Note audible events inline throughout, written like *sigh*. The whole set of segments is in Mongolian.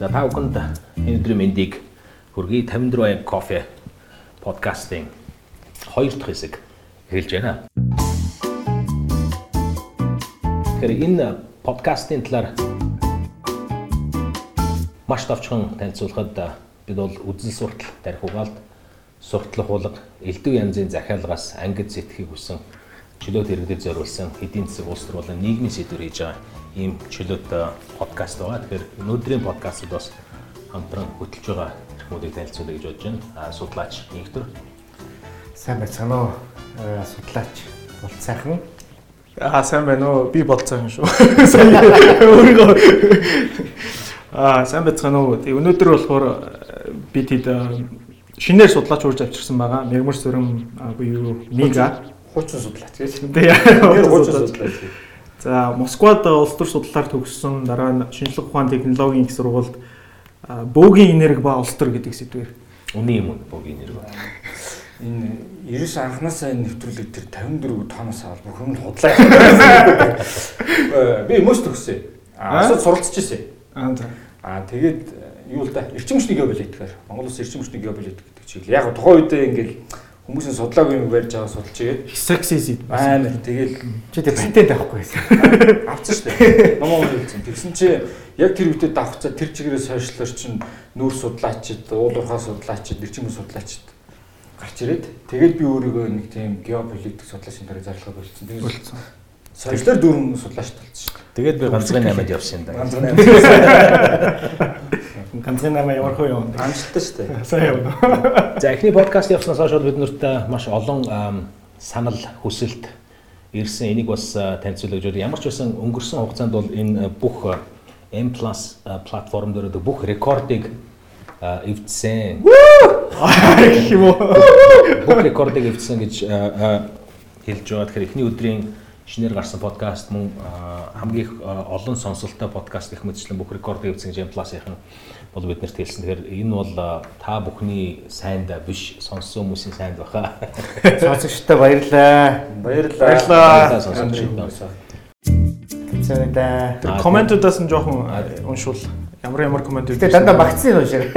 За та бүхэнд энэ өдрийн мэндийг хүргэе 54 кофе подкастын хоёр дахь хэсэг эхэлж байна. Тэгэхээр энэ подкастын талаар маш товчхон танилцуулахад бид бол үзэл суртал тарих угаалт суртлах улга элдв янзын захиалгаас ангид сэтгэхийг хүсэн чөлөөт иргэдэд зориулсан эдийн засаг улс төр болон нийгмийн сэдвэр хийж байгаа ийм чөлөөт подкаст байгаа. Тэгэхээр өнөөдрийн подкастд бас хамтран хөтлөж байгаа хүмүүстийг танилцуулъя гэж бодож байна. А судлаач нэгтэр. Сайн байцгаана уу? Судлаач бол сайхан. Аа сайн байна уу? Би болцсон шүү. *laughs* Сайн өөрийгөө Аа сайн байцгаана уу? Өнөөдөр болохоор би тэд шинээр судлаач урьж авчирсан байгаа. Мягмар сүрэн буюу Мига Хуучин судлаач гэж. Тэгээ хуучин судлаач. За Москвад улс төр судлаар төгссөн дараа нь шинжлэх ухааны технологийн их сургуульд бөөгийн энерги ба улс төр гэдэг сэдвээр үний юм уу бөөгийн энерги. Энэ 99 анханасаа энэ нэвтрүүлэг тэр 54 тоноос авал бүх юм худлаа. Би мөс төгссөн. Аа суралцж ирсэн. Аа за. Аа тэгээд юу л да эрчим хүчний геополитикээр Монгол улс эрчим хүчний геополитик гэдэг чиглэл. Яг тухайн үедээ ингээл хүмүүсийн судлаагүй юм барьж байгаа судалж игээд сексист амар тэгэл чи тэг патент авахгүй байсан. авсан шүү дээ. Номоо үлдсэн. Тэгсэн чи яг тэр үедээ давхцаа тэр чигээрээ сошиалор чинь нүүр судлаачид, уулуурхаа судлаачид, эрчим судлаачид гарч ирээд тэгээд би өөрийгөө нэг тийм геополитик судлаачийн дараа зарлахад болчихсон. Тэгээд сошиалор дөрвөн судлаач толцсон шүү дээ. Тэгээд би ганцхан наймад явсан юм да. Ганцхан наймад. *laughs* Ганцхан намаа ямар хөө юм. Амжилттай шүү дээ. Сайн явна. За эхний подкаст явснаас хойш бид нарт маш олон санал хүсэлт ирсэн. Энийг бас танилцуулж өгч ямар ч байсан өнгөрсөн хугацаанд бол энэ бүх M+ платформ дээр бүх рекордыг эвдсэн. *laughs* Бүх рекордыг эвдсэн гэж хэлж байгаа. Тэгэхээр эхний өдрийн шинээр гарсан подкаст мөн хамгийн олон сонсолттой подкаст гэх мэтчлэн бүх рекордыг эвдсэн гэж M+-ийнхан бол биднэрт хэлсэн. Тэгэхээр энэ бол та бүхний сайнд биш сонссон хүмүүсийн сайнд баха. *laughs* Сонсогчтой баярлаа. Баярлаа. Баярлаа. Сонсогчдоо. Тэцээ да. Тэр комментуудаас нь жоохон уншуул. Ямар ямар коммент Гэтэ дандаа багцсан юм шиг.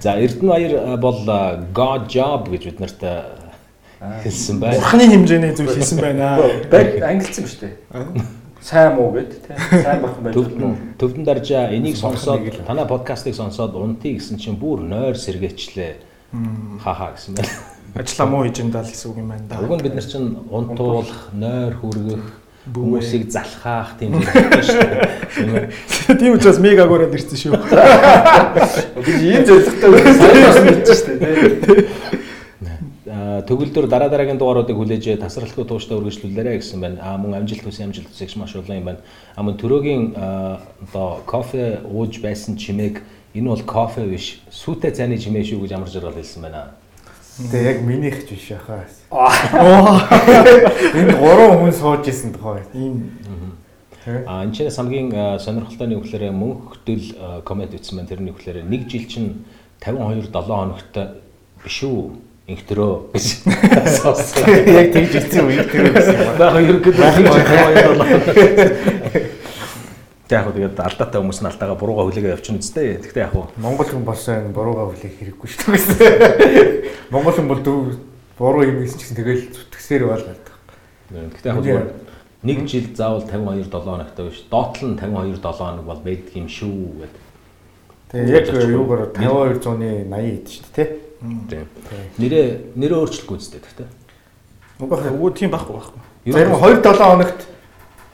За Эрдэнэ баяр бол God job гэж бид нарт хэлсэн байна. Бурхны хэмжээний зүйл хийсэн байна. Байг ангилсан шүү дээ. Сайн муу гэд тий. Сайн байх юм байна. Төвдөн төвдөн даржаа энийг сонсоод танай подкастыг сонсоод унтий гэсэн чинь бүр нойр сэргээчлээ. Ха ха гэсэн байна. Ажлаа муу хийж энэ даа гэсэн үг юм байна да. Уг нь бид нар чинь унтуулах, нойр хүргэх, хүмүүсийг залхаах тийм юм байна шүү дээ. *laughs* Тийм учраас мега гороод ирсэн шүү. *laughs* Би ийм саяас мэдчихэж шүү дээ. Төгөлдөр дараа дараагийн дугааруудыг хүлээж тасралтгүй тууштай үргэлжлүүлээрэ гэсэн байна. Аа мөн амжилт хүсэн амжилт хүсэгч маш олон юм байна. Аа мөн төрөөгийн одоо кофе ууж байсан чимээг энэ бол кофе биш сүйтэй цайны чимээ шүү гэж амар жаргал хэлсэн байна. Тэгээ яг минийх ч биш яхаа. Энд гурван хүн сууж исэн тохой. Ийм А энэ чинь хамгийн сонирхолтой нь юу гэхээр мөн хөтөл комент ütсэн байна. Тэрний үгээр нэг жил чинь 52 7 хоногт биш үү? Инхтрөө гэж сонссон. Яг тэгж ирсэн үү инхтрөө гэсэн. Яг ерөнхийдөө 52 Яг хөө тэгээд алдаатай хүмүүс нь алдаага бурууга хүлээгээ явчихна үстэй. Тэгтээ яг хөө Монгол хүн болсон энэ бурууга хүлээх хэрэггүй шүү дээ. Монгол хүн бол дүү буруу юм гэсэн чинь тэгэл зүтгэсээр бол байдаг. Тэгтээ яг хөө нэг жил заавал 52 7 хоногтой биш. Доотлол нь 52 7 хоног бол байдаг юм шүү гэдэг. Тэгээ яг юугаар 52 зууны 80 ид шүү дээ, Тийм. Нэрээ нэрээ өөрчлөлгүй үстэй тэгтээ. Уг өө тийм байхгүй байхгүй. Зарим 2 7 хоногт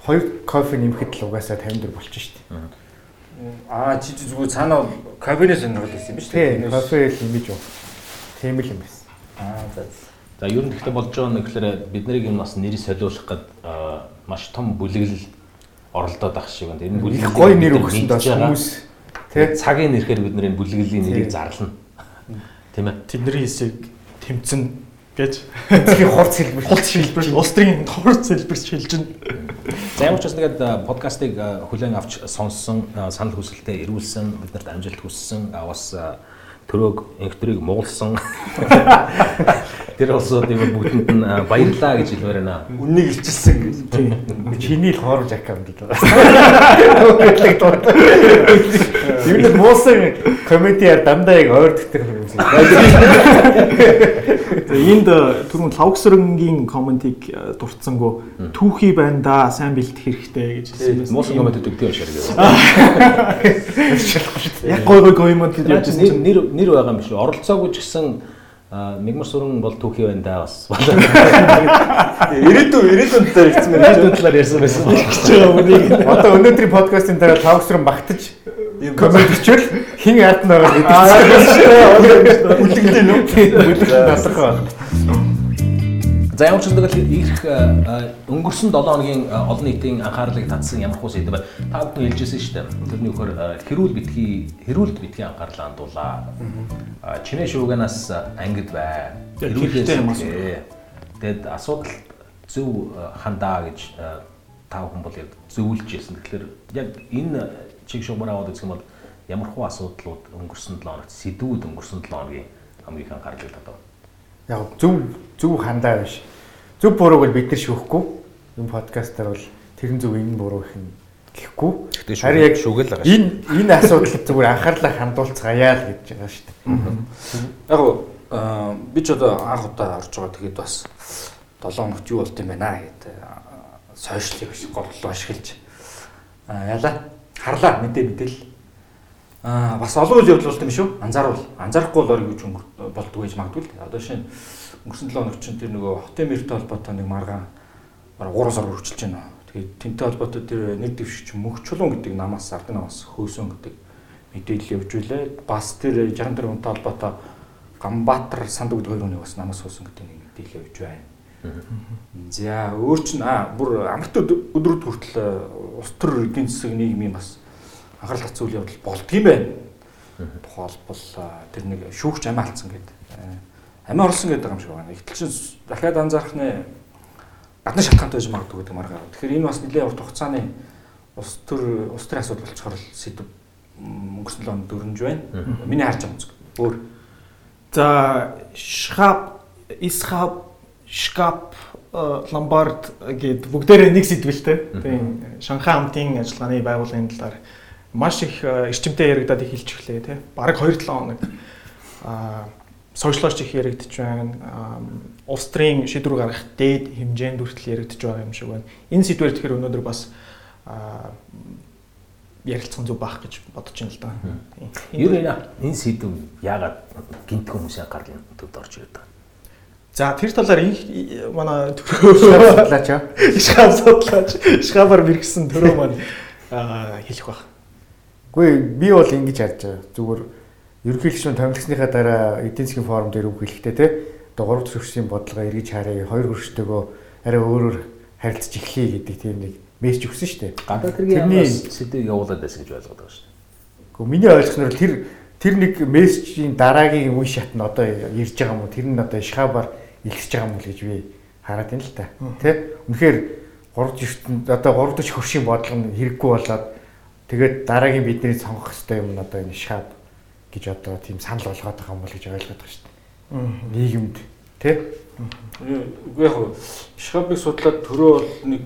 2 кофе нэмэхэд л угаасаа 54 болчих шүү дээ. Аа чи зүгээр цаанаа кофений сонирхол байсан юм шүү дээ. Тийм, кофе л нэмэж юу. Тийм л юм байсан. Аа за. За ер нь гэхдээ болж байгаа нь гэхээр бид нарыг юм бас нэрийг солиулах гээд маш том бүлэглэл оролдоод ах шиг байна. Энэ бүлэглэл гоё нэр өгсөн доо хүмүүс тий цагийн нэрхээр бид нарын бүлэглэлийн нэрийг зарлана. Тийм ээ. Тэдний хэсэг тэмцэн гэж тэгэхээр хурц хэлбэр хурц хэлбэр улс төрийн хурц хэлбэрч хэлж байна. За ямар ч бас тэгээд подкастыг хүлээн авч сонссон санал хүсэлтэд ирүүлсэн биднэрт амжилт хүссэн бас төрөөг инхтрийг муулсан *laughs* Тэр улсуудыг бол бүгдэнд нь баярлаа гэж хэлмээр байна. Үннийг илчилсэн гэж. Чиний л хоорж аккаунт л. Юу нэг муусан комедиар дандаа яг ойр дэвтэр хөрөмсөн. Энд түрүүн лавгсрынгийн комментиг дурдсангүй түүхий байна да сайн бэлтгэх хэрэгтэй гэж хэлсэн байсан. Муусан комент өгдөг шар гэж. Яг гой гой коммент гэж явж Нэр нэр нэр байгаа юм биш үү? Оролцоогүй ч гэсэн а, мигмар сүрэн бол түүхий байна да бас. *laughs* Ирээдүйн ирээдүйн талаар хэлсэн мэн. Ирээдүйн талаар ярьсан байсан. гэж байгаа үнийг. Одоо өнөөдрийн подкастын дараа тавсран багтаж комент өчөөл хин байгаа гэдэг. Үлэгдэн үү? Үлэгдэн насах. За ямар ч зүйл ирэх а, өнгөрсөн 7 хоногийн а, олон нийтийн анхаарлыг татсан ямар хуу сэдв. Та бүхэн хэлжсэн шүү дээ. Тэрний өгөхөр а, хэрүүл битгий хэрүүлд битгий анхаарлаа хандуулаа. Чинээ шууганаас ангид бай. Хэрэгтэй юм гээ. Тэгэд асуудал зөв хандаа гэж та бүхэн бол яг зөвлөж яасан. Тэгэхээр яг энэ чиг шугамар аваад үзэх юм бол ямар хуу асуудлууд өнгөрсөн 7 хоногт сэдвүүд өнгөрсөн 7 хоногийн хамгийн их анхаарлыг татав. Яг зөв зөв хандаа биш. Зөв бурууг бол бид нар шүүхгүй. Энэ подкастаар бол тэрэн зөв энэ буруу их нь гэхгүй. Харин яг шүүгэл байгаа шүү. энэ энэ асуудал зүгээр анхаарлаа хандуулцгаая л гэж байгаа шүү дээ. Яг би ч одоо анх удаа орж байгаа тэгээд бас 7 хоногт юу болд юм байна гэдэг сошиалыг голлоо ашиглаж аа яла харлаа мэдээ мэдээл аа бас олон үйл явдал болт юм шүү. Анзааруул анзаарахгүй бол ориг гэж болдгоо гэж магадгүй л. Одоо шинэ өнгөрсөн 7 хоног чинь тэр нөгөө хотын мэртэй холбоотой нэг маргаан бараг 3 сар үргэлжилж байна. Тэгээд тэнтэй холбоотой тэр нэг дэвшигч мөнх чулуун гэдэг намаас ард намаас хөөсөн гэдэг мэдээлэл явж үлээ бас тэр 64 хүнтэй холбоотой Гамбатар санд өгд хоёр хүнийг бас намаас хөөсөн гэдэг нэг мэдээлэл явж байна. За өөр чинь аа бүр амрт өд- өдрүүд хүртэл э, улс төр эдийн засаг нийгмийн бас анхаарал татсан үйл явдал болдгийм байна. Тухайлбал тэр нэг шүүгч амиа алдсан гэдэг. Амиа орлсон гэдэг юм шиг байна. Гэтэл чинь дахиад анзаарах нэ гадны шалтгаантай байж магадгүй гэдэг маргаа. Тэгэхээр энэ бас нэлээд урт хугацааны улс төр улс төрийн асуудал болчихоор л сэдв өнгөрсөн 7 хоног дөрнж байна. Миний харж байгаа зүг. Өөр За шхап исхап шкап э, ломбард гэд бүгдээрээ нэг сэдвэлтэй. Тийм Шанхай хамтын ажиллагааны байгууллагын талаар маш их э, эрчимтэй яригадад эхэлж өглөө тий. Бараг 2-7 хоног аа сошиалч их яригдж байна. Улс төрийн шийдвэр гаргах дээд хэмжээнд хүртэл яригдж байгаа юм шиг байна. Энэ сэдвэр тэгэхээр өнөөдөр бас ярилцсан зүг баах гэж бодож байна л да. Юу вэ? Энэ сэдв яагаад гинт хүмүүсийн анхаарлын төвд орж ирээд байгаа? За тэр талаар их манай төрөө Судлаач аа. шхав судлаач шхавар мэрэгсэн төрөө маань аа, хэлэх баг. Гэхдээ би бол ингэж харж байгаа. Зүгээр ерөнхийлөгчийн томилгосныхаа дараа эдийн засгийн форум дээр үг хэлэхдээ те одоо гурав дахь хөршийн бодлого эргэж харъя. Хоёр хөрштөөгөө арай өөрөөр харилцаж эхлэе гэдэг тийм нэг мессеж өгсөн шүү дээ. Гадаад хэргийн Тэрний- яамаас сэдв явуулаад байсан гэж ойлгоод байгаа шүү дээ. Гэхдээ миний ойлгосноор тэр тэр нэг мессежийн дараагийн үе шат нь одоо ирж байгаа юм уу? Тэр нь одоо шхабар илэрч байгаа юм уу гэж би хараад байна л та. Тэ? Үнэхээр гурав дэвтэн одоо гурав дахь хөршийн бодлого нь хэрэггүй болоод тэгээд дараагийн бидний сонгох хэвээр юм нь одоо энэ шхаб гэж одоо тийм санал болгоод байгаа юм бол гэж ойлгоод байгаа шүү дээ. Нийгэмд тэ? Үгүй яг хөө шхабыг судлаад төрөө бол нэг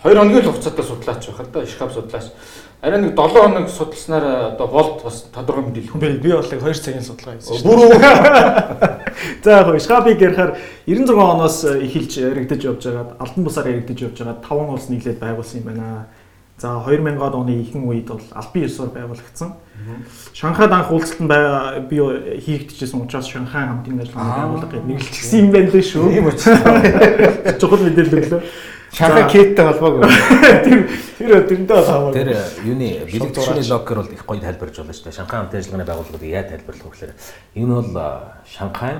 2 хоногийн л хугацаатай судлаач байх л да шхаб судлаач. Арай нэг 7 хоног судалснаар одоо болд бас тодорхой мэдээлэл Би би бол яг 2 цагийн судалгаа хийсэн шүү. Бүр *laughs* За яг шхабыг ярихаар 96 оноос эхэлж яригдаж явж байгаад алдан бусаар яригдаж явж байгаад 5 улс нийлээд байгуулсан юм байна. За 2000-аад оны ихэнх үед бол албан ёсоор байгуулагдсан. Шанхайд анх уулзалт нь би хийгдчихсэн учраас Шанхай хамтын ажиллагааны Аа. байгууллага гэж нэрлэгдсэн юм байна лээ шүү. ийм учраас *laughs* Чухал мэдээлэл өглөө. Шанхай Кэттэй холбоогүй. *laughs* Тэр тэр тэрнтэй хамаагүй. Тэр юуны бэлэг төшөөний логикер бол их гоё тайлбарж байна шүү дээ. Шанхай хамтын ажиллагааны байгууллагыг яаж тайлбарлах вэ гэхээр энэ бол Шанхай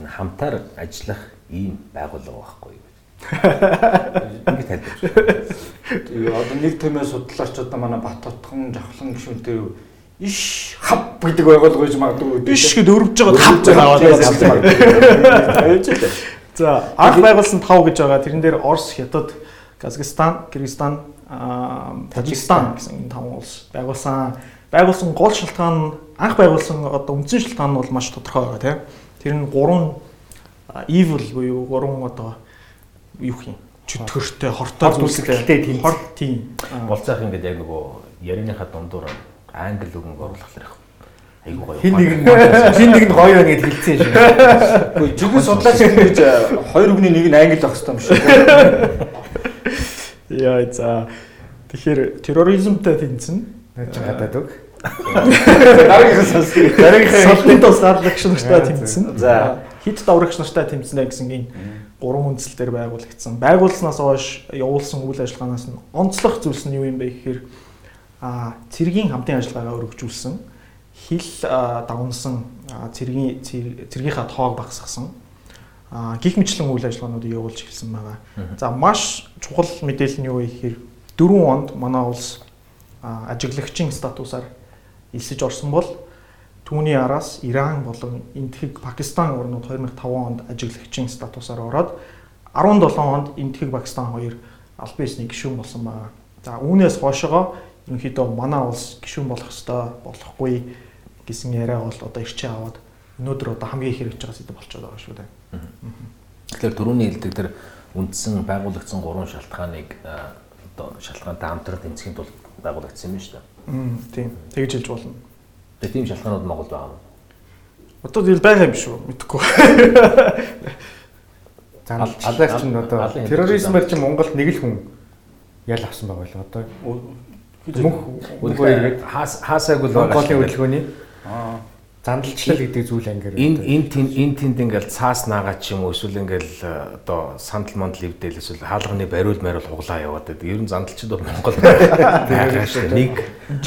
хамтаар ажиллах ийм байгууллага байхгүй юу? *laughs* Ингэ тайлбарж. байна. Тэгээ одоо нэг тэмээ судлаач одоо манай Бат Хотхон Жавхлан гişүн дээр иш хав гэдэг байгуулга гэж магадгүй биш гэд өрөвж байгаа хавж байгаа. Авч л. За анх байгуулсан 5 гэж байгаа. Тэрэн дээр Орос, Хятад, Казахстан, Кыргызстан, Тажикстан гэсэн энэ 5 улс байгуулсан. Байгуулсан гол шалтгаан нь анх байгуулсан одоо үндсэн шалтгаан нь бол маш тодорхой байгаа тийм. Тэр нь гурван evil буюу гурван одоо юу юм чөтгөртэй хортой Хорт зүйлстэй тийм. хорт тийм Болцоох ингээд яг нөгөө ярианыхаа дундуур англи үгэн оруулахлаар их айгуу гоё. Хин нэг нь хин нэг нь гоё ингэж хэлсэн юм шиг. Үгүй жигэн судлаач гэж хоёр үгний нэг нь англи байх хэрэгтэй юм шиг. яа за тэгэхээр терроризмтай тэнцэн Наач гадаад үг. Дараагийн сонсгий. Дараагийнхаа Солон тус гарлагч нартай тэмцсэн. за. Хит даврагч нартай тэмцэнэ гэсэн ийм гурван үндсэлээр байгуулагдсан. Байгуулснаас хойш явуулсан үйл ажиллагаанаас нь онцлог зүйлс нь юу юм бэ гэхээр а цэргийн хамтын ажиллагаагаа өргөжүүлсэн. Хил давнсан цэргийн цэр- цэргийнхаа тоог багасгасан. Гих мэтлэн үйл ажиллагаануудыг явуулж эхэлсэн байгаа. За маш чухал мэдээлэл нь юу вэ гэхээр 4 онд манай улс ажиглагчийн статусаар элсэж орсон бол түүний араас Иран болон Энтхэг Пакистан орнууд 2005 онд ажиглагчийн статусаар ороод 17 онд Энтхэг Пакистан хоёр аль биесний гишүүн болсон байгаа. За үүнээс хойшоо ерөнхийдөө манай улс гишүүн болох ёстой болохгүй гэсэн яриа бол одоо ирчээ аваад өнөөдөр одоо хамгийн их хэрэгж байгаа зүйл болчиход байгаа шүү дээ. Тэгэхээр түрүүний хэлдэг тэр үндсэн байгуулагдсан гурван шалтгааныг одоо шалтгаантай хамтран тэмцэхийн тулд байгуулагдсан юм байна шүү дээ. Тийм. Тэгж хэлж болно. Тэгээ тийм шалтгаанууд Монголд байгаа юм. Одоо тэгэл байгаа юм шүү. Мэдхгүй. *laughs* Заналчлаач нь одоо Алын терроризмээр чи Монголд нэг л хүн ял авсан байгаа л одоо. Мөнх Үнэхээр хаас хаасааг л байгаа шүү Монголын хөдөлгөөний Аа. Зандалчлал гэдэг зүйл ангиар. Энэ энэ тэн энэ тэнд ингээл цаас наагаад ч юм уу эсвэл ингээл одоо сандал мандал ивдэл эсвэл хаалганы бариул мариул хуглаа яваад байдаг. Ер нь зандалчид бол Монгол. *laughs* Нэг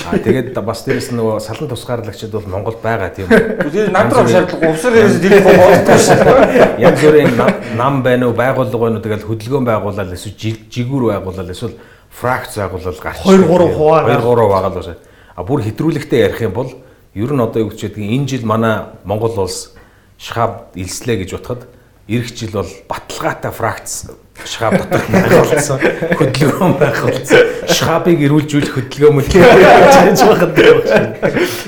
аа тэгээд бас дээрэс нь нөгөө салан тусгаарлагчид бол Монгол байгаа тийм үү. *laughs* Тэр надрах шаардлага увсар хэрэгс дэрэх болдог шүү. *laughs* Янз бүрийн нам- байна уу, байгууллага байна уу тэгэл хөдөлгөөн байгуулаад эсвэл жиг- жигүүр байгуулаад эсвэл фракц байгуулаад гарч. Хоёр, гурав хуваараа. 2 3 байгаа л байна. А бүр хэтрүүлэгтэй ярих юм бол ер нь одоо юу гэж ядгийг энэ жил манай Монгол улс шхаб илслээ гэж утгад эх жил бол баталгаатай фракц шхаб дотор байгуулсан *laughs* хөдөлгөөн байгуулсан шхабыг ирүүлжүүлэх хөдөлгөөн мөл гэж байхад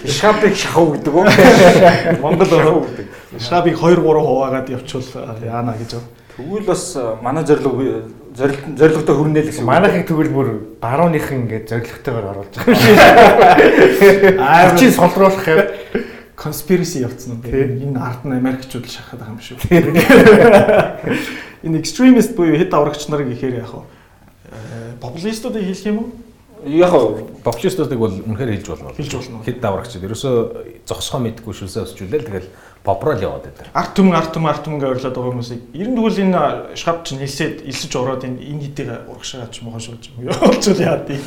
Шабыг шахав гэдэг үү? *laughs* Монгол шахав гэдэг. Шабыг 2 3 хуваагаад явуул яана гэж байна. Тэгвэл бас э, манай зорилго зорилго зорилготой хүрнэ л гэсэн. Манайхыг тэгвэл бүр барууныхан ингээд зоригтойгоор оруулж байгаа юм шиг. Аа чи солруулах юм. conspiracy явцсан бэ. Энэ ард нь Америкчууд л шахаад байгаа юм шүү. *laughs* Энэ extremist буюу хэд аврагч нар гэхээр яг э популистуудыг хэлэх юм уу? Яг Популистуудыг бол үнэхээр хэлж болно. Хэлж болно. Хэд даврагчд ерөөсөө зогсохоо мэдгүй шүлсээ өсчүүлээл тэгэл попрол яваад байдаг. Арт түмэн арт түмэн арт түмэн гэж орлоод байгаа хүмүүсийг ер нь тэгвэл энэ шхав чинь хэлсээд элсэж ороод энэ энэ хэдийг урагшаач мохоо шууж юм уу? Олчул яа тий.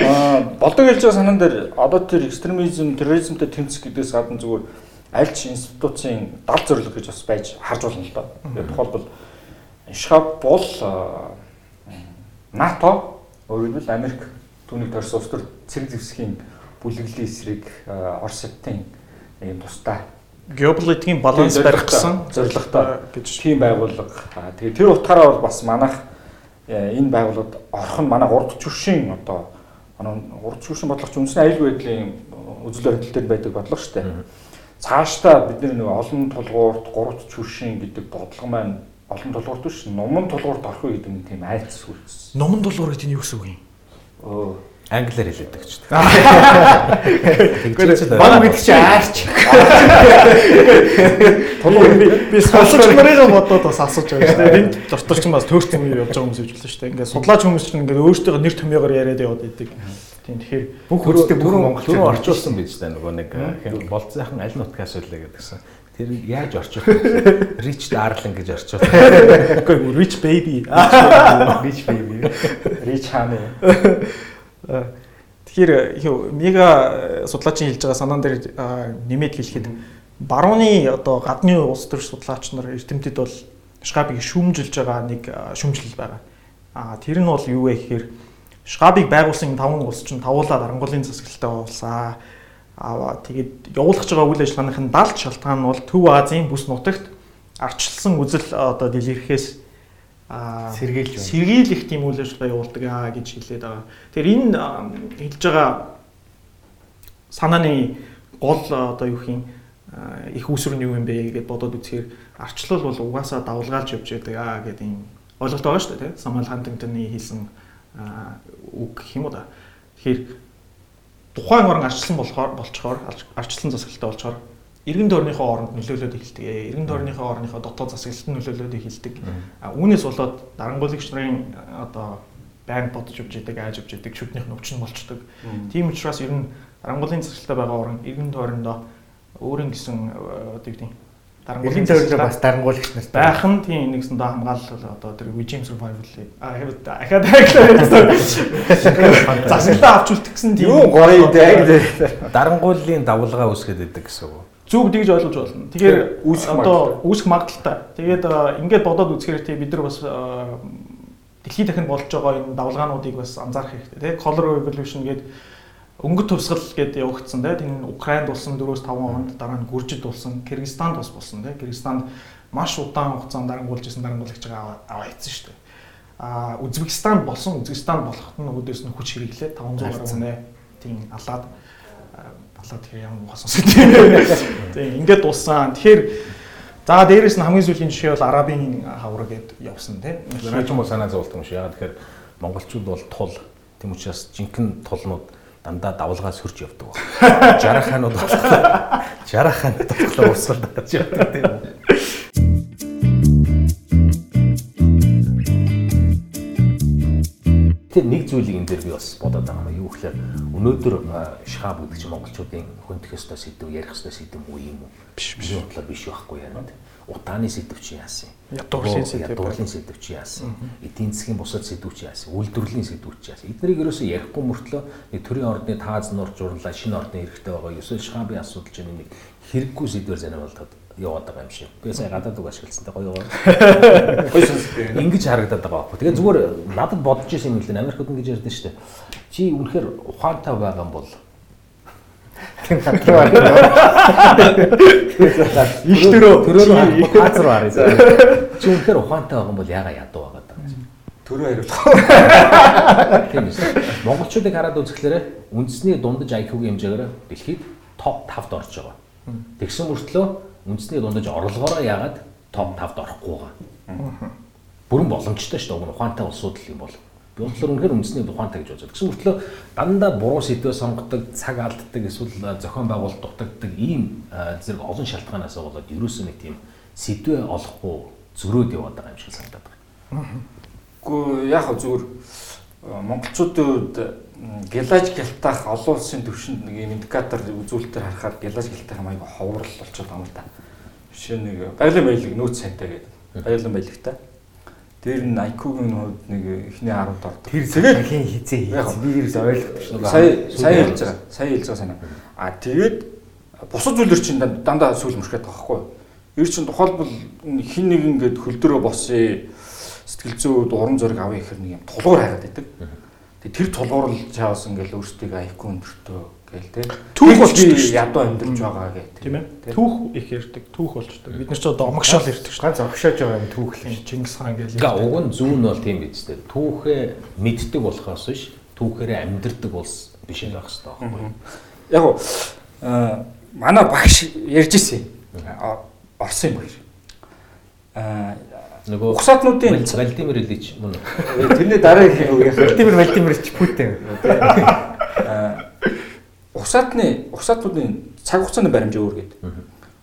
Аа болдог хэлж байгаа санаан дээр одоо тэр экстремизм, терроризмтэй тэмцэх гэдгээс гадна зүгээр аль ч институцийн дал зорилго гэж бас байж харж болно л доо. Тэгээд тухайлбал шхаб бол НАТО өөрөөр хэлбэл Америк түүнийг төрсөн улс төр цэрэг зэвсгийн бүлэглэлийн эсрэг аа, Орос хятадын ийм тусдаа Геополитикийн баланс Тийм, барих гэсэн зорилготой гэж тийм байгууллага. Тэгээ тэр утгаараа бол бас манайх э, энэ байгууллагад орох нь манай урд чүршийн одоо манай урд чүршин бодлогоч үндсэн аюул байдлын үзэл баримтал дээр байдаг бодлого шүү дээ. Цаашдаа бид нэг олон тулгуурт гуравт чүршин гэдэг бодлого маань олон тулгуурт биш нуман тулгуурт орох үе гэдэг нь тийм айц сүлс. номон дулуур гэдэг нь юу гэсэн үг юм? Өө Англиар хэлээдэг ч *laughs* гэдэг. Баг гэдэг чи аарч. Тулуур би сонсогч нарыг бодоод бас асууж байгаа шүү дээ. Энд докторч бас төөрсөн юм явж байгаа хүмүүс ижүүлсэн шүү дээ. Ингээд судлаач хүмүүс чинь ингээд өөртөө нэр томьёогоор яриад яваад идэг. Тийм тэгэхээр Бүх хүчтэй бүх түрүү монголчууд орчуулсан биз дээ нөгөө нэг болцсайхан аль нутгаас үлээ гэдгсэн. Тэр яаж орчуулах вэ? *laughs* Rich darling гэж орчуулах. үгүй rich baby. бич бий. рич хааны Тэгэхээр юу мега судлаачийн хэлж байгаа санаан дээр нэмээд хэлэхэд барууны одоо гадны улс төр судлаач нар эрдэмтэд бол шкабыг шүүмжилж байгаа нэг шүүмжлэл байгаа. А тэр нь бол юу вэ гэхээр шкабыг байгуулсан таван улс чинь тавуулаад арангуулын засаглалтай болсон. Аа тэгээд явуулах байгаа үйл ажиллагааных нь далд шалтгаан нь бол Төв Азийн бүс нутагт арчилсан үзэл одоо дэлгэрхээс аа Сэргийлж байна. сэргийлэх тийм үйл ажиллагаа явуулдаг аа гэж хэлээд байгаа. Тэгэхээр энэ хэлж байгаа санааны гол одоо юу юм их үүсвэр нь юу юм бэ гэдээ бодоод үзэхээр арчлал бол угаасаа давлгаалж явж байдаг аа гэдэг юм ойлголт байгаа шүү дээ тий. Самуэль Хантингтоны хийсэн үг гэх юм уу да. Тэгэхээр тухайн орон арчлан болохоор болчоор арчлан засаглалтай болчоор иргэн тойрныхоо оронд нөлөөлөд эхэлдэг. Иргэн тойрныхоо орныхоо дотоод засаглалт нөлөөлөд эхэлдэг. Үүнээс болоод дарангуулагч нарын одоо байнг бодож явж идэг, ааж явж идэг, шүднийх өвчин болчдөг. Тийм учраас ер нь дарангуулын засаглалтай байгаа орон иргэн тойрондоо өөрийн гэсэн одоо юу гэдэг дарангуулын төвлөрөө бас дарангуулагч нарт байх нь тийм нэгсэндээ хамгаалал одоо тэр Regime Survival-ийг а академик засаглаа авч үлдэх гэсэн тийм юу гоё дээ. Дарангуулын давлгаа үүсгэж идэг гэсэн үг. Зүг тэгж ойлгож болно. Тэгэхээр одоо үүсэх магадaltaй. Тэгээд ингээд бодоод үзэхээр тийм бид нар бас дэлхийд дахинд болж байгаа энэ давлгаануудыг бас анзаарах хэрэгтэй. Тэгээ Color Revolution гэдэг өнгөт төвсгэл гэдээ явагдсан тийм Украинд болсон 4-5 онд дараа нь Гүржид болсон Кыргызстанд бас болсон тийм Кыргызстанд маш удаан хугацаанд дарангуулж исэн дарангуулагч байгаа аваа хийсэн шүү дээ. А Узбекистан болсон Узбекистан болоход нь өөдөөс нь хүч хэрэглээ 500 гаруй хүн тийм алаад алаад тэгээ ямар ухасан тийм. Тийм ингээд дуссан. Тэгэхээр за дээрэс нь хамгийн сүүлийн жишээ бол арабын хавар гэдээ явсан тийм. Юм уу санаа зовлт юм шиг. Ягаад тэгэхээр монголчууд бол тул тийм учраас жинхэнэ тулнууд дандаа давлгаа сөрж явдаг. *laughs* 60 хаанууд болохоор 60 хаанууд болохоор урсгал дагаж явдаг тийм зүйлийг энэ дээр би бас бодоод байгаа юм. Юу гэхээр өнөөдөр шхаб гэдэг чинь монголчуудын хөндөх ёстой сэдв, ярих ёстой сэдв үү юм уу? Биш биш. Бодлоо биш байхгүй надад утааны сэдв чи яасан? Ядуурлын сэдв. Ядуурлын сэдв чи яасан? Эдийн засгийн бусад сэдв чи яасан? Үйлдвэрлэлийн сэдв чи яасан? Эднийг ерөөсөө ярихгүй мөртлөө нэг төрийн ордны тааз нуур журлаа шинэ ордны хэрэгтэй байгаа. Ёсоо шхабын асуудал чинь нэг хэрэггүй сэдвэр занималдаад яваад байгаа юм шиг. Би сая гадаад үг ашигласантай гоё гоё. *laughs* Ингиж харагдаад байгаа байхгүй. Тэгээ зүгээр надад бодож исэн юм л дээ. Америкт ингэж ярьдэн шүү дээ. Чи үнэхээр ухаантай байгаа юм бол Тийм хатруу байна. Их төрөө төрөө руу харъя. Чи үнэхээр ухаантай байгаа юм бол яга ядуу байгаа даа. Төрөө хариулах. Тийм үү. Монголчуудыг хараад үзэхлээр үндэсний дундаж IQ-гийн хэмжээгээр дэлхийд топ 5-д орж байгаа. Тэгсэн мөртлөө үндэсний дундаж орлогоороо яагаад топ 5-д орохгүй байгаа. Бүрэн боломжтой шүү дээ. Ухаантай улсууд л юм бол. Би болохоор үнэхээр үндэсний тухаантай гэж бодож. Тэгсэн мөртлөө дандаа буруу сэдвээ сонгодог, цаг алддаг, эсвэл зохион байгуулалт дутагддаг ийм зэрэг олон шалтгаанаас болоод ерөөсөө нэг тийм сэдвээ олохгүй зөрөөд яваад байгаа юм шиг санагдаад байна. Гэхдээ яг зүгээр монголчуудын хувьд гялаж гялтаах олон улсын төвшөнд нэг индикатор үзүүлэлтээр харахаар гялаж гялтаах юм аяга ховрол болчиход байгаа юм да. Жишээ нэг баялаг баялаг нөөц сайтай гэдэг. Баялаг баялагтай Тэр нь IQ-гийн хувьд нэг эхний 10-д ордог. Тэр дахин хизээ хийсэн. Би ерөөс ойлгохгүй шүү. Сая сая хэлж байгаа. Сая хэлж байгаа санаа. А тэгээд бусад зүйлэр чинь дандаа сүүл мөрхөд байгаа байхгүй юу? Ер чинь тухайлбал хин нэг ингээд хөлдөрөө босъё сэтгэл зүйд уран зориг авъя гэхэр нэг юм тулгуур хайгаад байдаг. Тэр тулгуур л чаавс ингээд өөрсдөө IQ өндөртөө гээл те. Түүх болчтой ядуу амьдарч байгаа гэх тийм ээ. Түүх их ярьдаг, түүх болчтой. Бид нар ч одоо омогшоол ярьдаг шүү. Ганц огшоож байгаа юм түүх л Чингис хаан гээл. Га уг нь зүүн нь бол тийм биз дээ. Түүхээ мэддэг болохоос биш, түүхээрээ амьдардаг улс биш байх хэрэгтэй байхгүй юу? Яг уу манай багш ярьж ирсэн. Орсын багш. Аа нөгөө ухсаатнуудын Владимир Ильич мөн. Тэрний дараа их үг яах. Владимир Владимирович Путин. Ухсаатны ухсаатнуудын цаг хугацааны баримжаа өөр гэдэг.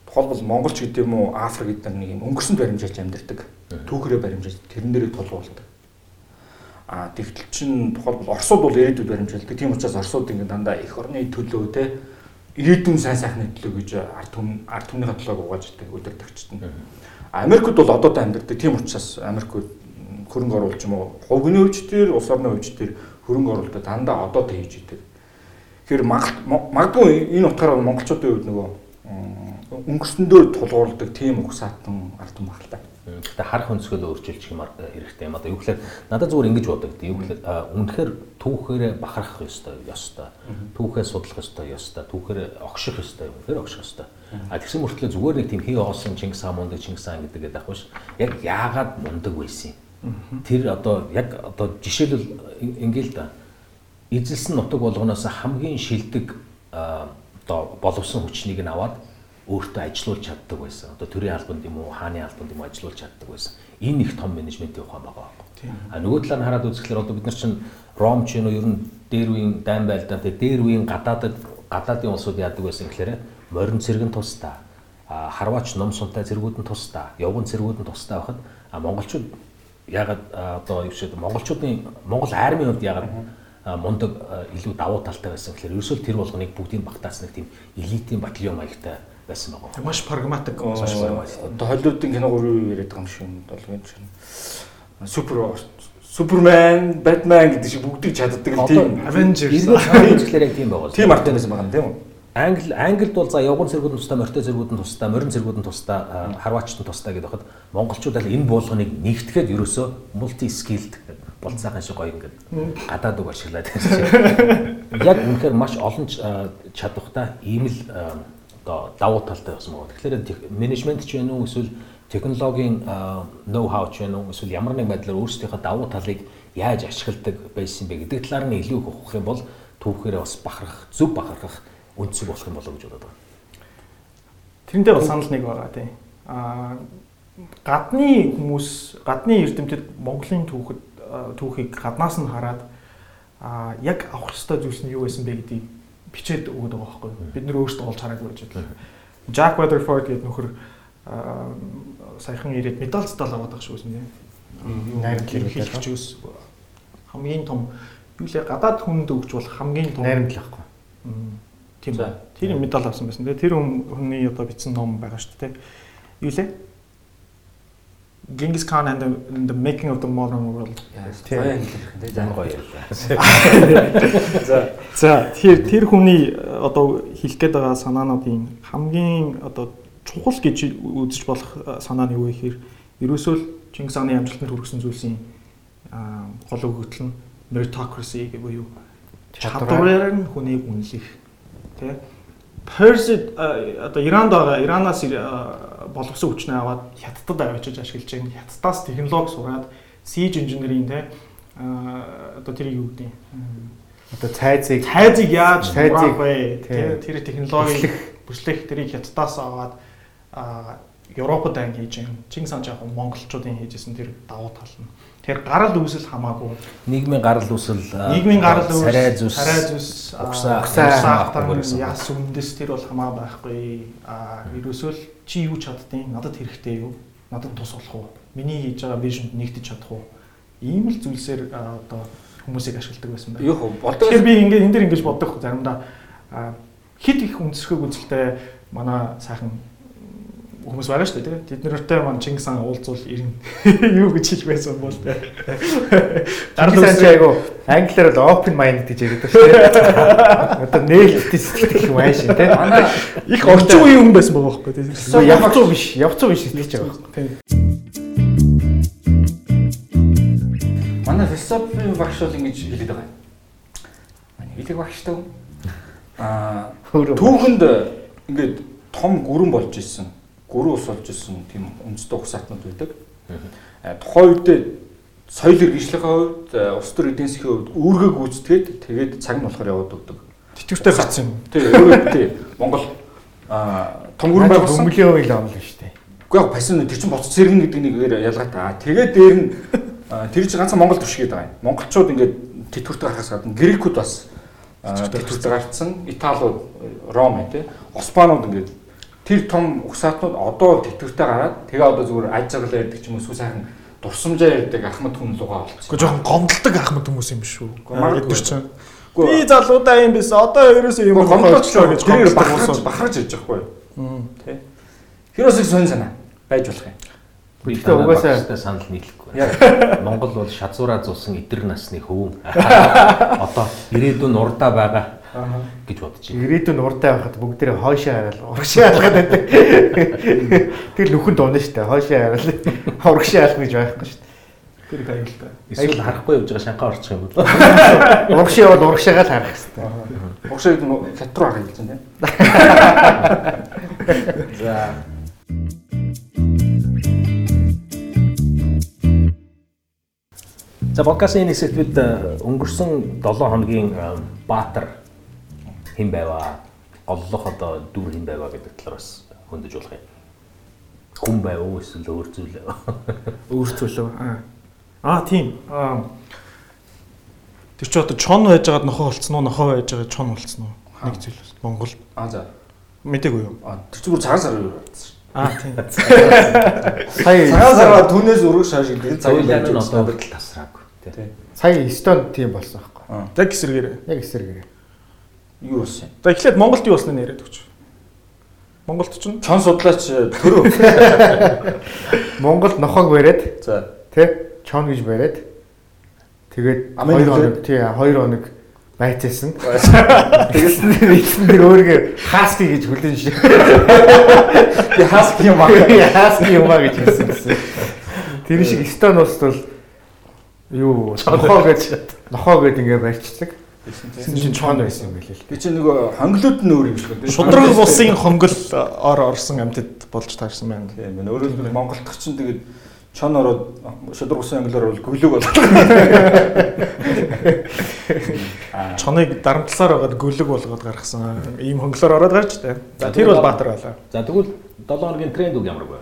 Тухайлбал монголч гэдэг юм уу Африк гэдэг нэг юм өнгөрсөн баримжааж амьдардаг. Түүхрээ баримжааж тэрэн дээрээ тулгуулдаг. А тэгтэл чин тухайлбал Оросууд бол ирээдүйд баримжаалдаг. Тийм учраас Оросууд ингэ дандаа их орны төлөө те ирээдүйн сайн сайхны төлөө гэж ард түмэн ард түмнийхээ төлөөг угааж идэг өдөртөгчд нь. Америкт бол одоотой амьдардаг. Тийм учраас Америкт хөрөнгө оруулалт юм уу хувийн хөвч төр улс орны хөвч төр хөрөнгө оруулалт дандаа одоотой хийж идэг. Тэгэхээр магадгүй энэ утгаараа монголчуудын хувьд нөгөө өнгөрсөндөө тулгуурладаг тийм угсаатан ард юм байна л та. Гэхдээ харах өнцгөл өөрчилчих юм хэрэгтэй юм одоо. Юу гэхээр надад зүгээр ингэж бодогдсон. Юу гэхээр үнэхээр түүхээрээ бахарах ёстой, ёстой. Түүхээ судлах ёстой, ёстой. Түүхээрээ огших ёстой, үнэхээр огших ёстой. А тэгсэн мөртлөө зүгээр нэг тийм хий оосон Чингис хаан мундаг Чингис хаан гэдэг гэдэг ахгүй ш. Яг яагаад мундаг байсан юм? Тэр одоо яг одоо жишээлбэл ингээл да эзэлсэн нутаг болгоноос хамгийн шилдэг одоо боловсон хүчнийг нь аваад өөртөө ажилуулж чаддаг байсан. Одоо төрийн албанд юм уу, хааны албанд юм уу ажилуулж чаддаг байсан. Энэ их том менежментийн ухаан байгаа байхгүй. А нөгөө талаар нь хараад үзэхлээр одоо бид нар чинь Ром ч юм уу ер нь дээр үеийн дайн байлдаа тэгээ дээр үеийн гадаадад гадаадын улсууд яадаг байсан гэхээр морин цэргэн тусдаа а харваач ном сунтай зэргүүд нь тусдаа, явган зэргүүд нь тусдаа байхад а монголчууд ягаад одоо юу шиг монголчуудын монгол армийн хувьд ягаад мундаг илүү давуу талтай байсан гэхээр ерөөсөө тэр болгоныг бүгдийг багтаасан нэг тийм элитийн батальон маягтай байсан байгаа. Маш прагматик. Одоо холливуудын киногоор юу яриад байгаа юм шиг долгын чинь супер Супермен, Batman гэдэг шиг бүгдийг чаддаг тийм Avengers. Иргэд тийм байгаа. Тийм артынаас байгаа юм тийм үү? Англи Англид бол за явган зэргүүд нь тусдаа, морьтой зэргүүд нь тусдаа, морин зэргүүд нь тусдаа, харваачт нь тусдаа гэдэг бахад монголчууд аль энэ буулганыг нэгтгэхэд ерөөсөө multi skilled болцаахан шиг гоё ингээд гадаад үг ашиглаад байсан. *laughs* Яг үнэхээр маш олон чадвартай ийм л одоо давуу талтай байсан байгаа. Тэгэхээр менежмент ч вэ нү эсвэл технологийн ноу хау ч вэ нү эсвэл ямар нэг байдлаар өөрсдийнхөө давуу талыг яаж ашигладаг байсан бэ гэдэг талаар нь илүү их ухах юм бол түүхээрээ бас бахарах, зөв бахарах үндсэг болох юм болоо гэж бодод байна. Тэрнтэй бас санал нэг байгаа тийм. Аа гадны хүмүүс, гадны эрдэмтэд Монголын түүхэд түүхийг гаднаас нь хараад аа яг авах ёстой зүйлс нь юу байсан бэ гэдгийг бичээд өгöd байгаа байхгүй. Бид нөр өөрсдөө олж хараагүй байж бодлоо. Jack Weatherford гэдэг нөхөр саяхан ирээд медаль цтал аваад байгаа шүү дээ. Найрамдлал хэлчихвс хамгийн том юу лээ гадаад хүнд өгч болох хамгийн том найрамдал байхгүй. Тийм ба. Тэр медаль авсан байсан. Тэр хүний одоо бичсэн ном байгаа шүү дээ. Юу лээ? Genghis Khan and the, and the making of the modern world. Тийм. *laughs* За. За тэр тэр хүний одоо хэлэх гээд байгаа санаануудын хамгийн одоо чухал гэж үзэж болох санаа нь юу гэхээр ерөөсөө л Чингис хааны амжилтанд хүргэсэн зүйлсийн гол өгөгдөл нь meritocracy гэх буюу чадвараар нь хүнийг үнэлэх тий Персид одоо Иранд байгаа Иранаас боловсон хүчнээ аваад хятадд авчиж ашиглаж байгаа. Хятадаас технологи сураад siege engineering те одоо тэр юу гэдэг одоо цайзыг цайзыг яаж цайзыг тэр технологи бүслэх тэрийг хятадаас аваад Европод ан хийж байгаа. Чингис хаан яг монголчуудын хийжсэн тэр давуу тал нь. Тэр гарал үүсэл хамаагүй. Нийгмийн гарал үүсэл нийгмийн гарал үүсэл сарай зүс сарай зүс угсаа яс үндэс тэр бол хамаа байхгүй. А ерөөсөө л чи юу чаддیں۔ Надад хэрэгтэй юу? Надад тус болох уу? Миний хийж байгаа вижнд нэгдэж чадах уу? Ийм л зүйлсээр одоо хүмүүсийг ашигладаг байсан байна. Юу боддог. Тэгэхээр би ингээд энэ дэр ингэж боддог заримдаа хит их үндэсгэх үзэлтэй манай сайхан хүмүүс байгаа шүү дээ тийм. Тэд нартай маань Чингис хаан уулзвал ирнэ. *laughs* Юу гэж хэлэх байсан бол тийм. Чингис хаан ч айгу англиар л open mind гэж яриад байна шүү дээ. Одоо нээлттэй сэтгэх юм ааш тийм. Манай их орчин үеийн хүн байсан байгаа байхгүй тийм. Явцуу биш, явцуу биш сэтгэж байгаа байхгүй. Тийм. Манай философийн багш бол ингэж хэлээд байгаа. Манай хэлэг багш тав. Аа түүхэнд ингээд том гүрэн болж исэн гөрөө ус болж ирсэн тийм үндэстэй ухсаатнууд байдаг. Тухайн үед соёл иргэншлийн хувьд улс төр эдийн засгийн хувьд үүргээ гүйцэтгээд тэгээд цаг нь болохоор яваад өгдөг. Тэтгэвртэй гарсан юм. Тий, өөрөө тий. Монгол аа том гүрэн байгуулсан. Бөмбөлийн үйл онол шүү дээ. Үгүй яг пасин тэр чинь боцсон зэрэг гэдэг нэгээр ялгаатай. Тэгээд дээр нь тэр чинь ганцхан Монгол төвшгээд байгаа юм. Монголчууд ингээд тэтгэвртэй гарахаас гадна грекүүд бас тэтгэвртэй гарцсан. Италиуд, Ром тий. Османууд ингээд тэр том угсаатнууд одоо тэтгэвртэй гараад тэгээ одоо зүгээр аж жаргал ярьдаг ч юм уу сайхан дурсамжаа ярьдаг ахмад хүн лугаа болчихсон. Гэхдээ жоохон гомдолдог ахмад хүмүүс юм биш үү? Магадгүй чинь. Би залуудаа юм биш. Одоо ерөөсөө юм гомдлоо гэж тэр бахарж бахарж ирж байгаа хгүй. Тэ. Хироос их сонь санаа байж болох юм. Гэхдээ угаасаа санал нийлэхгүй. Монгол бол шазуураа зулсан эдэр насны хөвөн. *laughs* Одоо ирээдүйн урдаа байгаа гэж бодож байна. Ирээдүйн урдаа байхад бүгдээрээ хойшоо хараад урагшаа алгаад байдаг. Тэр нүхэн дуунаа шүү дээ. Хойшоо хараад урагшаа алах гэж байхгүй шүү дээ. Тэр их аюултай. Эсвэл харахгүй явж байгаа шанхаа орчих юм бол. Урагшаа бол урагшаагаа л харах хэрэгтэй. Урагшаа гэдэг хят руу харах юм тийм. За. За подкастын хэсэгт бид өнгөрсөн 7 хоногийн Баатар хэн байваа голлох одоо дүр хэн байваа гэдэг талаар бас хөндөж болох юм. Хүн байв уу эсвэл өөр зүйл үү? Өөр зүйлөө. Аа. Аа тийм. Аа. Тэр чи одоо чон байж байгаад нохоо болцсон уу? Нохоо байж байгаа чон болцсон уу? Нэг зүйл бас. Монгол Аа за. мэдээгүй юу? Аа тэр зүгээр цагаан сар юу болсон. Аа тийм. *laughs* Сая Цагаан сараа түүнээс өргөж шааш гэдэг цагаан Цагаан нь одоо хүртэл тасраагүй. тий. Тий. сая Эстонд тийм болсон байхгүй. Яг эсэргээр. Яг эсэргээр. Юу болсон юм? За эхлээд Монголд юу болсныг яриад өгч. Монголд ч Чон судлаач төрөө. *laughs* Монголд нохоог бариад За. тий чон гэж бариад тэгээд Амын 2 нөлөө? хоног тий 2 хоног байцаасан. *laughs* Тэгээс нэр *laughs* өөргөө хаски гэж хүлэн шээ. Би хаск юм аа. Хаски юм аа гэж хэлсэн гэсэн. Тэр шиг Эстон улсд бол юу нохоо гэж нохоо гэж ингээ барьцдаг. Тэгсэн Тэр чинь чон байсан юм билээ л. Би чи нөгөө хонглууд нь өөр юм шиг байна. шудраг бусын хонгол ор орсон амьтад болж таарсан байна. Тийм байна. Өөрөөр хэлбэл Монголд чинь тэгээд чон ороод шудраг усан англиар бол гөлөг бол. Аа. Чоныг дарамтлаар байгаад гөлөг болгоод гаргасан. Ийм хонглоор ороод гарч таа. За тэр бол баатар байлаа. За тэгвэл 7 хоногийн тренд үг ямар вэ?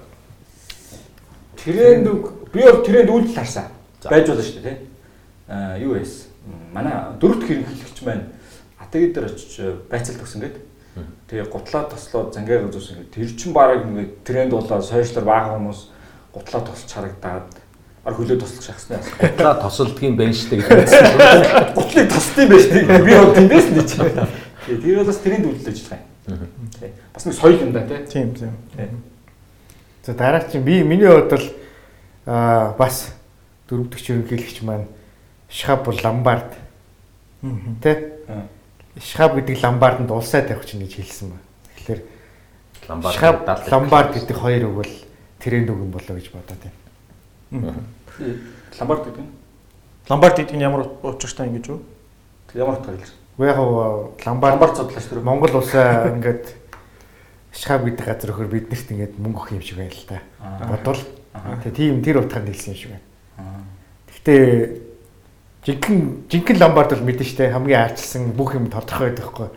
Тренд үг би бол тренд үйлдэл харсан. Байж болно шүү дээ, тий. Аа юу вэ? Манай дөрөвт хэрэглэгч маань атаги дээр очиж байцаалт өгсөн гээд. Тэгээ гутлаа тослоо зангаар үзүүлсэн гээд тэр чин бараг нэг тренд болоод сошиалар бага хүмүүс гутлаа тосч харагдаад ар хөлөө тослох шахсны яасан. Гутлаа тосолдгийн байна штэ гэдэг. Гутлыг байх шүү дээ. Би бол тэндээс хийж байна. Тэгээ тэр бол бас тренд үйлдэл ажиллах юм. Тий. Бас нэг соёл юм да тий. Тийм тийм. За дараа чинь би миний хувьд бол аа бас дөрөвдөгч ерөнхийлөгч маань Шхаб бол ламбард Аа. Шхаб гэдэг ламбарданд улсаа тавих чинь гэж хэлсэн ба. Тэгэхээр Ламбард ламбард гэдэг хоёр үг бол тренд үг юм болоо гэж бодоод байна. Ламбард гэдэг нь Ламбард гэдэг нь ямар учиртай юм гэж үү? ямар утгаар хэлэр. Уу яг ламбард Ламбард судлаач тэр. Монгол улсаа *laughs* ингээд Шхаб гэдэг газар өгөхөр биднэрт ингээд мөнгө өгөх юм шиг байна л та. Бодвол Аа. тэгээ тийм тэр утгаар хэлсэн юм шиг байна. Аа. Гэхдээ жинхэнэ жинхэнэ ламбард бол мэдэн штэ хамгийн аарчилсан бүх юм тодорхой байдаг хгүй.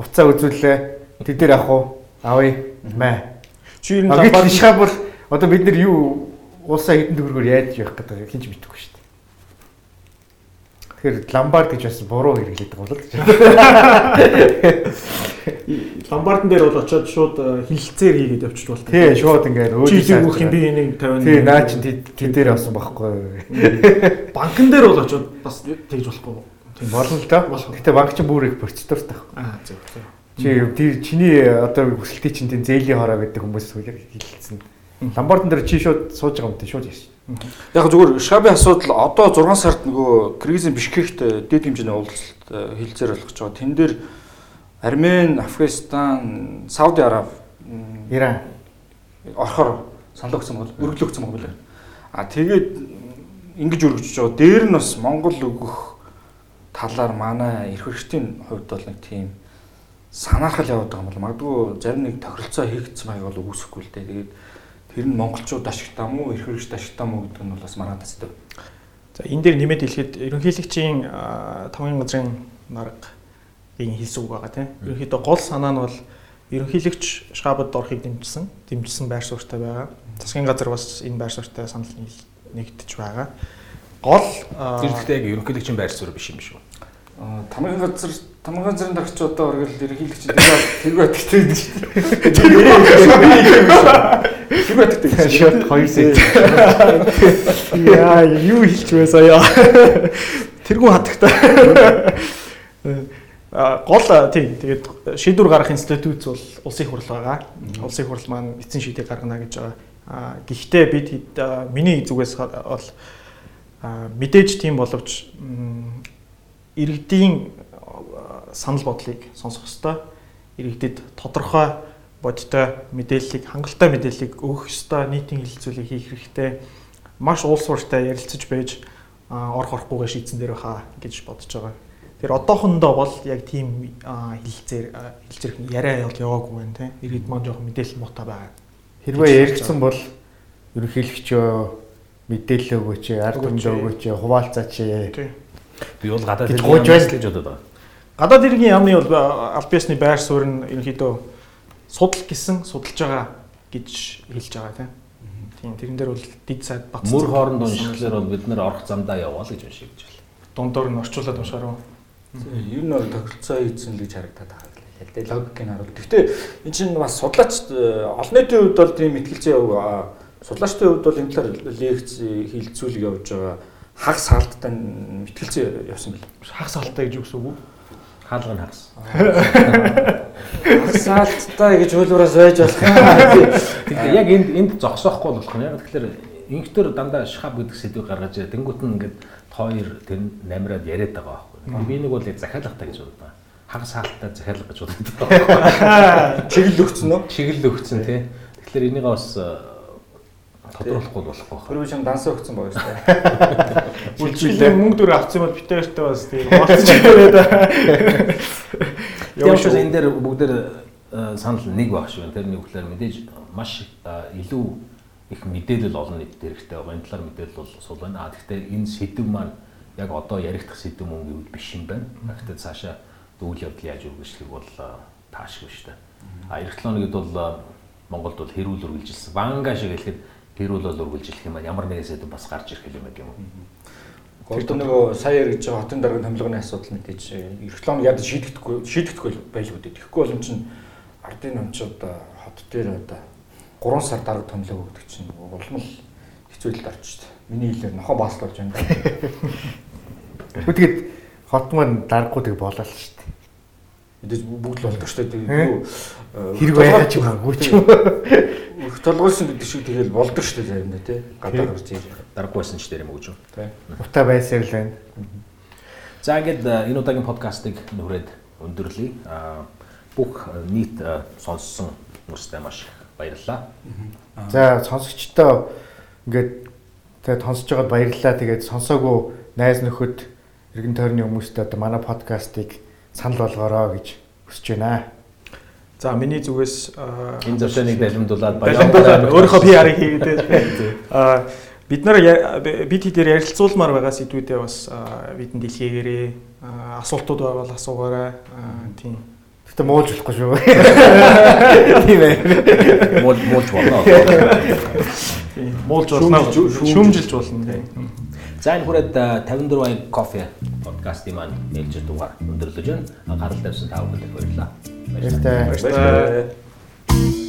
Уцаа үзүүлээ. Тэд дээр авах уу? Авъя. Мэ. Чи ламбард шхаб бол одоо бид нар юу улсаа хэдэн төгрөгөөр яаж явах гэдэг хинч мэдэхгүй штэ. Тэгэхээр ламбард гэж бас буруу хэрэглэдэг бол л. ламбардн *laughs* дээр бол очиод шууд э, хилэлцээр хийгээд явчих болтой. Тий, шууд ингээд Чи тийм бүх юм би энийг 50. Тий, наа чин тэд дээр авсан байхгүй. банкн дээр бол очиод бас тэгж болохгүй. Тийм Болно л доо. Гэхдээ банк чинь бүр их процедуртай. Аа зөв зөв. Чи тэр чиний одоо хүсэлтийн чинь тийм зээлийн хороо гэдэг хүмүүс хэлсэн. Ламбардн дээр чи шууд сууж байгаа юм тий шууд ярьж. Яг зүгээр Шаби асуудал одоо 6 сард нөгөө Киргизийн Бишкект дэд хэмжээний уулзалт э, хилцээр болгож байгаа. Тэн дээр Армен, Афганистан, Сауди Араб Иран. орохоор санал өгсөн бол өргөлөө өгсөн байгаа билээ. А тэгээд ингэж өргөжж байгаа. Дээр нь бас Монгол өгөх талаар манай эрх хэрэгчдийн хувьд бол нэг тийм санаахал яваад байгаа юм бол магадгүй зарим нэг тохиролцоо хийгдсэн байг бол үүсэхгүй л дээ. Тэгээд тэр нь монголчууд ашигтай мó эрх хэрэгчд ашигтай мó гэдэг нь бол бас манад тасдаг. За энэ дээр нэмээд хэлэхэд ерөнхийлөгчийн тамгын газрын наргагийн хэлсэн үг байгаа тийм. Ерөнхийдөө гол санаа нь бол ерөнхийлөгч шхабад орохыг дэмжсэн, дэмжсэн байр суурьтай байгаа. Засгийн газар бас энэ байр суурьтай санал нэгдэж байгаа. Гол ихтэй яг ерөнхийлөгчийн байр суурь биш юм шүү. Аа, Тамгын газар тамгын газрын дарагч одоо оргил ерөнхийлөгч тэгээд тэр батгтай гэдэг шүү. Тэр гэж. Шууд хоёр сет. Яа, юу хэлч байсан яа. Тэргүй хатагтай. А гол тийм тэгээд шийдвэр гаргах институт бол улсын хурл байгаа. Улсын хурл маань эцсийн шийдвэр гаргана гэж байгаа. А гэхдээ бид миний зүгээс бол мэдээж тийм боловч иргэдийн санал бодлыг сонсох ёстой. Иргэдэд тодорхой бодтой мэдээллийг хангалттай мэдээллийг өгөх ёстой, нийтийн хилцүүлэг хийх хэрэгтэй. Маш улс уртай ярилцаж байж орох орохгүйгээ шийдсэн дээр хаа гэж бодож байгаа. Тэр одоохондоо бол яг тийм хилцээр хилцэрх яриа бол яваагүй байна тийм. Иргэд маань жоохон мэдээлэл муутай байгаа. Хэрвээ яригдсан бол ерөнхийлөгчөө мэдээлэл өгөөч, ард Өгөөч. түмэнд өгөөч, хуваалцаач. Би бол гадаад яамс гэж бодоод байгаа. Гадаад иргэн яамны бол а, аль биесны байр суурь нь ерөнхийдөө судал гэсэн судалж байгаа гэж хэлж байгаа тийм. Тийм тэрэн дээр бол дид сайд бац. Мөр хооронд уншихлаар бол бид нар орох замдаа яваа л гэж уншиж байна. Дундуур нь орчуулад уншаар уу. Ер нь тогтолцоо хийсэн л гэж харагдаад байгаа юм л дээ. Логикийг харуул. Гэхдээ эн чинь бас судлаач олон нийтийн хувьд бол тийм ихтгэлцээ судлаачдын хувьд бол энэ талаар лекц хилцүүлэг явуулж байгаа хагас хаалттай мэтгэлцээ явсан бэл. Хагас хаалттай гэж юу гэсэн үг вэ? Хаалга нь хагас. Хагас хаалттай гэж хөлбөрөөс байж болох юм. Тэгэхээр яг энд энд зогсоохгүй болох нь. Яг тэгэхээр инхтер дандаа шхаб гэдэг сэдвийг гаргаж ирээ. Тэнгүүт нь ингээд хоёр тэр намраад яриад байгаа байхгүй. Би нэг бол захиалгатай гэж боддог. Хагас хаалттай захиалга гэж боддог. Чиглэл өгцөн үү? Чиглэл өгцөн тий. Тэгэхээр энийг бас тодруулахгүй болохгүй байна. Шин данс өгцөн байгаа шүү дээ. Үйлчлэлийн мөнгө дөр авсан бол битээртэй бас тийм болцож ирээд. Яг ч энэ дээр бүгдээр санал нэг баг шүү. Тэр нэг үгээр мэдээж маш илүү их мэдээлэл олон нийтэд хэрэгтэй байгаа. Энэ талаар мэдээлэл бол сул байна. А гэхдээ энэ сэдв маань яг одоо яригдах сэдв мөн гэвэл биш юм байна. Гэхдээ цаашаа үйл явдал яаж үргэлжлэх бол таашгүй шүү дээ. А эх 7 хоногд бол Монголд бол хэрүүл үргэлжилсэн. Ванга шиг хэлэхэд хэрүүл бол үргэлжлэх юм байна. Ямар нэгэн сэдв бас гарч ирэх юм байна юм уу? Одоо нөгөө сая яригдж байгаа хотын даргын томилгооны асуудал мэдээж эх 7 хоног яд шийдэгдэхгүй шийдэгдэхгүй байлгүй дээ. Тэгэхгүй бол эн чинь ардын номчууд хот дээр одоо 3 сар дарга томилог өгдөг чинь улам л хэцүүлэлд дээ. Миний хэлээр нохоо бааслуулж байна да. *laughs* Тэгээд хот маань даргуудыг болоо л шүү дээ. Мэдээж бүгд л болдог шүү дээ. Хэрэг байгаад ч юм хангуй ч юм. *laughs* Их толгойсон гэдэг шиг тэгэл болдог шүү дээ заримдаа тий. Гадаа гарч ирж. Дараггүйсэн ч дээр юм гэж. Тий. Утаа байсаар л байна. За ингээд энэ удаагийн подкастыг нүрээд өндөрлөе. Аа бүх нийт сонссон хүмүүстээ маш их баярлалаа. За сонсогчдоо ингээд тэгээд сонсож байгаад баярлалаа. Тэгээд сонсоогүй найз нөхөд эргэн тойрны хүмүүстээ одоо манай подкастыг санал болгоорой гэж хүсэж байна. За миний зүгээс Энэ зөвшөөрлийг далимдуулаад баярлалаа. Өөрийнхөө PR-ыг хийгээд аа бид нар бид хэд ярилцуулмаар байгаа сэдвүүдээ бас бидэн дэлгээгээрээ асуултууд байвал асуугаарай. Тийм. Гэтэ муулж болохгүй шүү. *laughs* Тийм ээ. Муул муулж болно. *laughs* Муулж болно. Шүүмжилж болно. За энэ хүрээд 54 кофе подкастын маань ээлжид дугаар өндөрлөж байна. Гарал тавьсан та бүхэнд баярлалаа. Баярлалаа. Баярлалаа.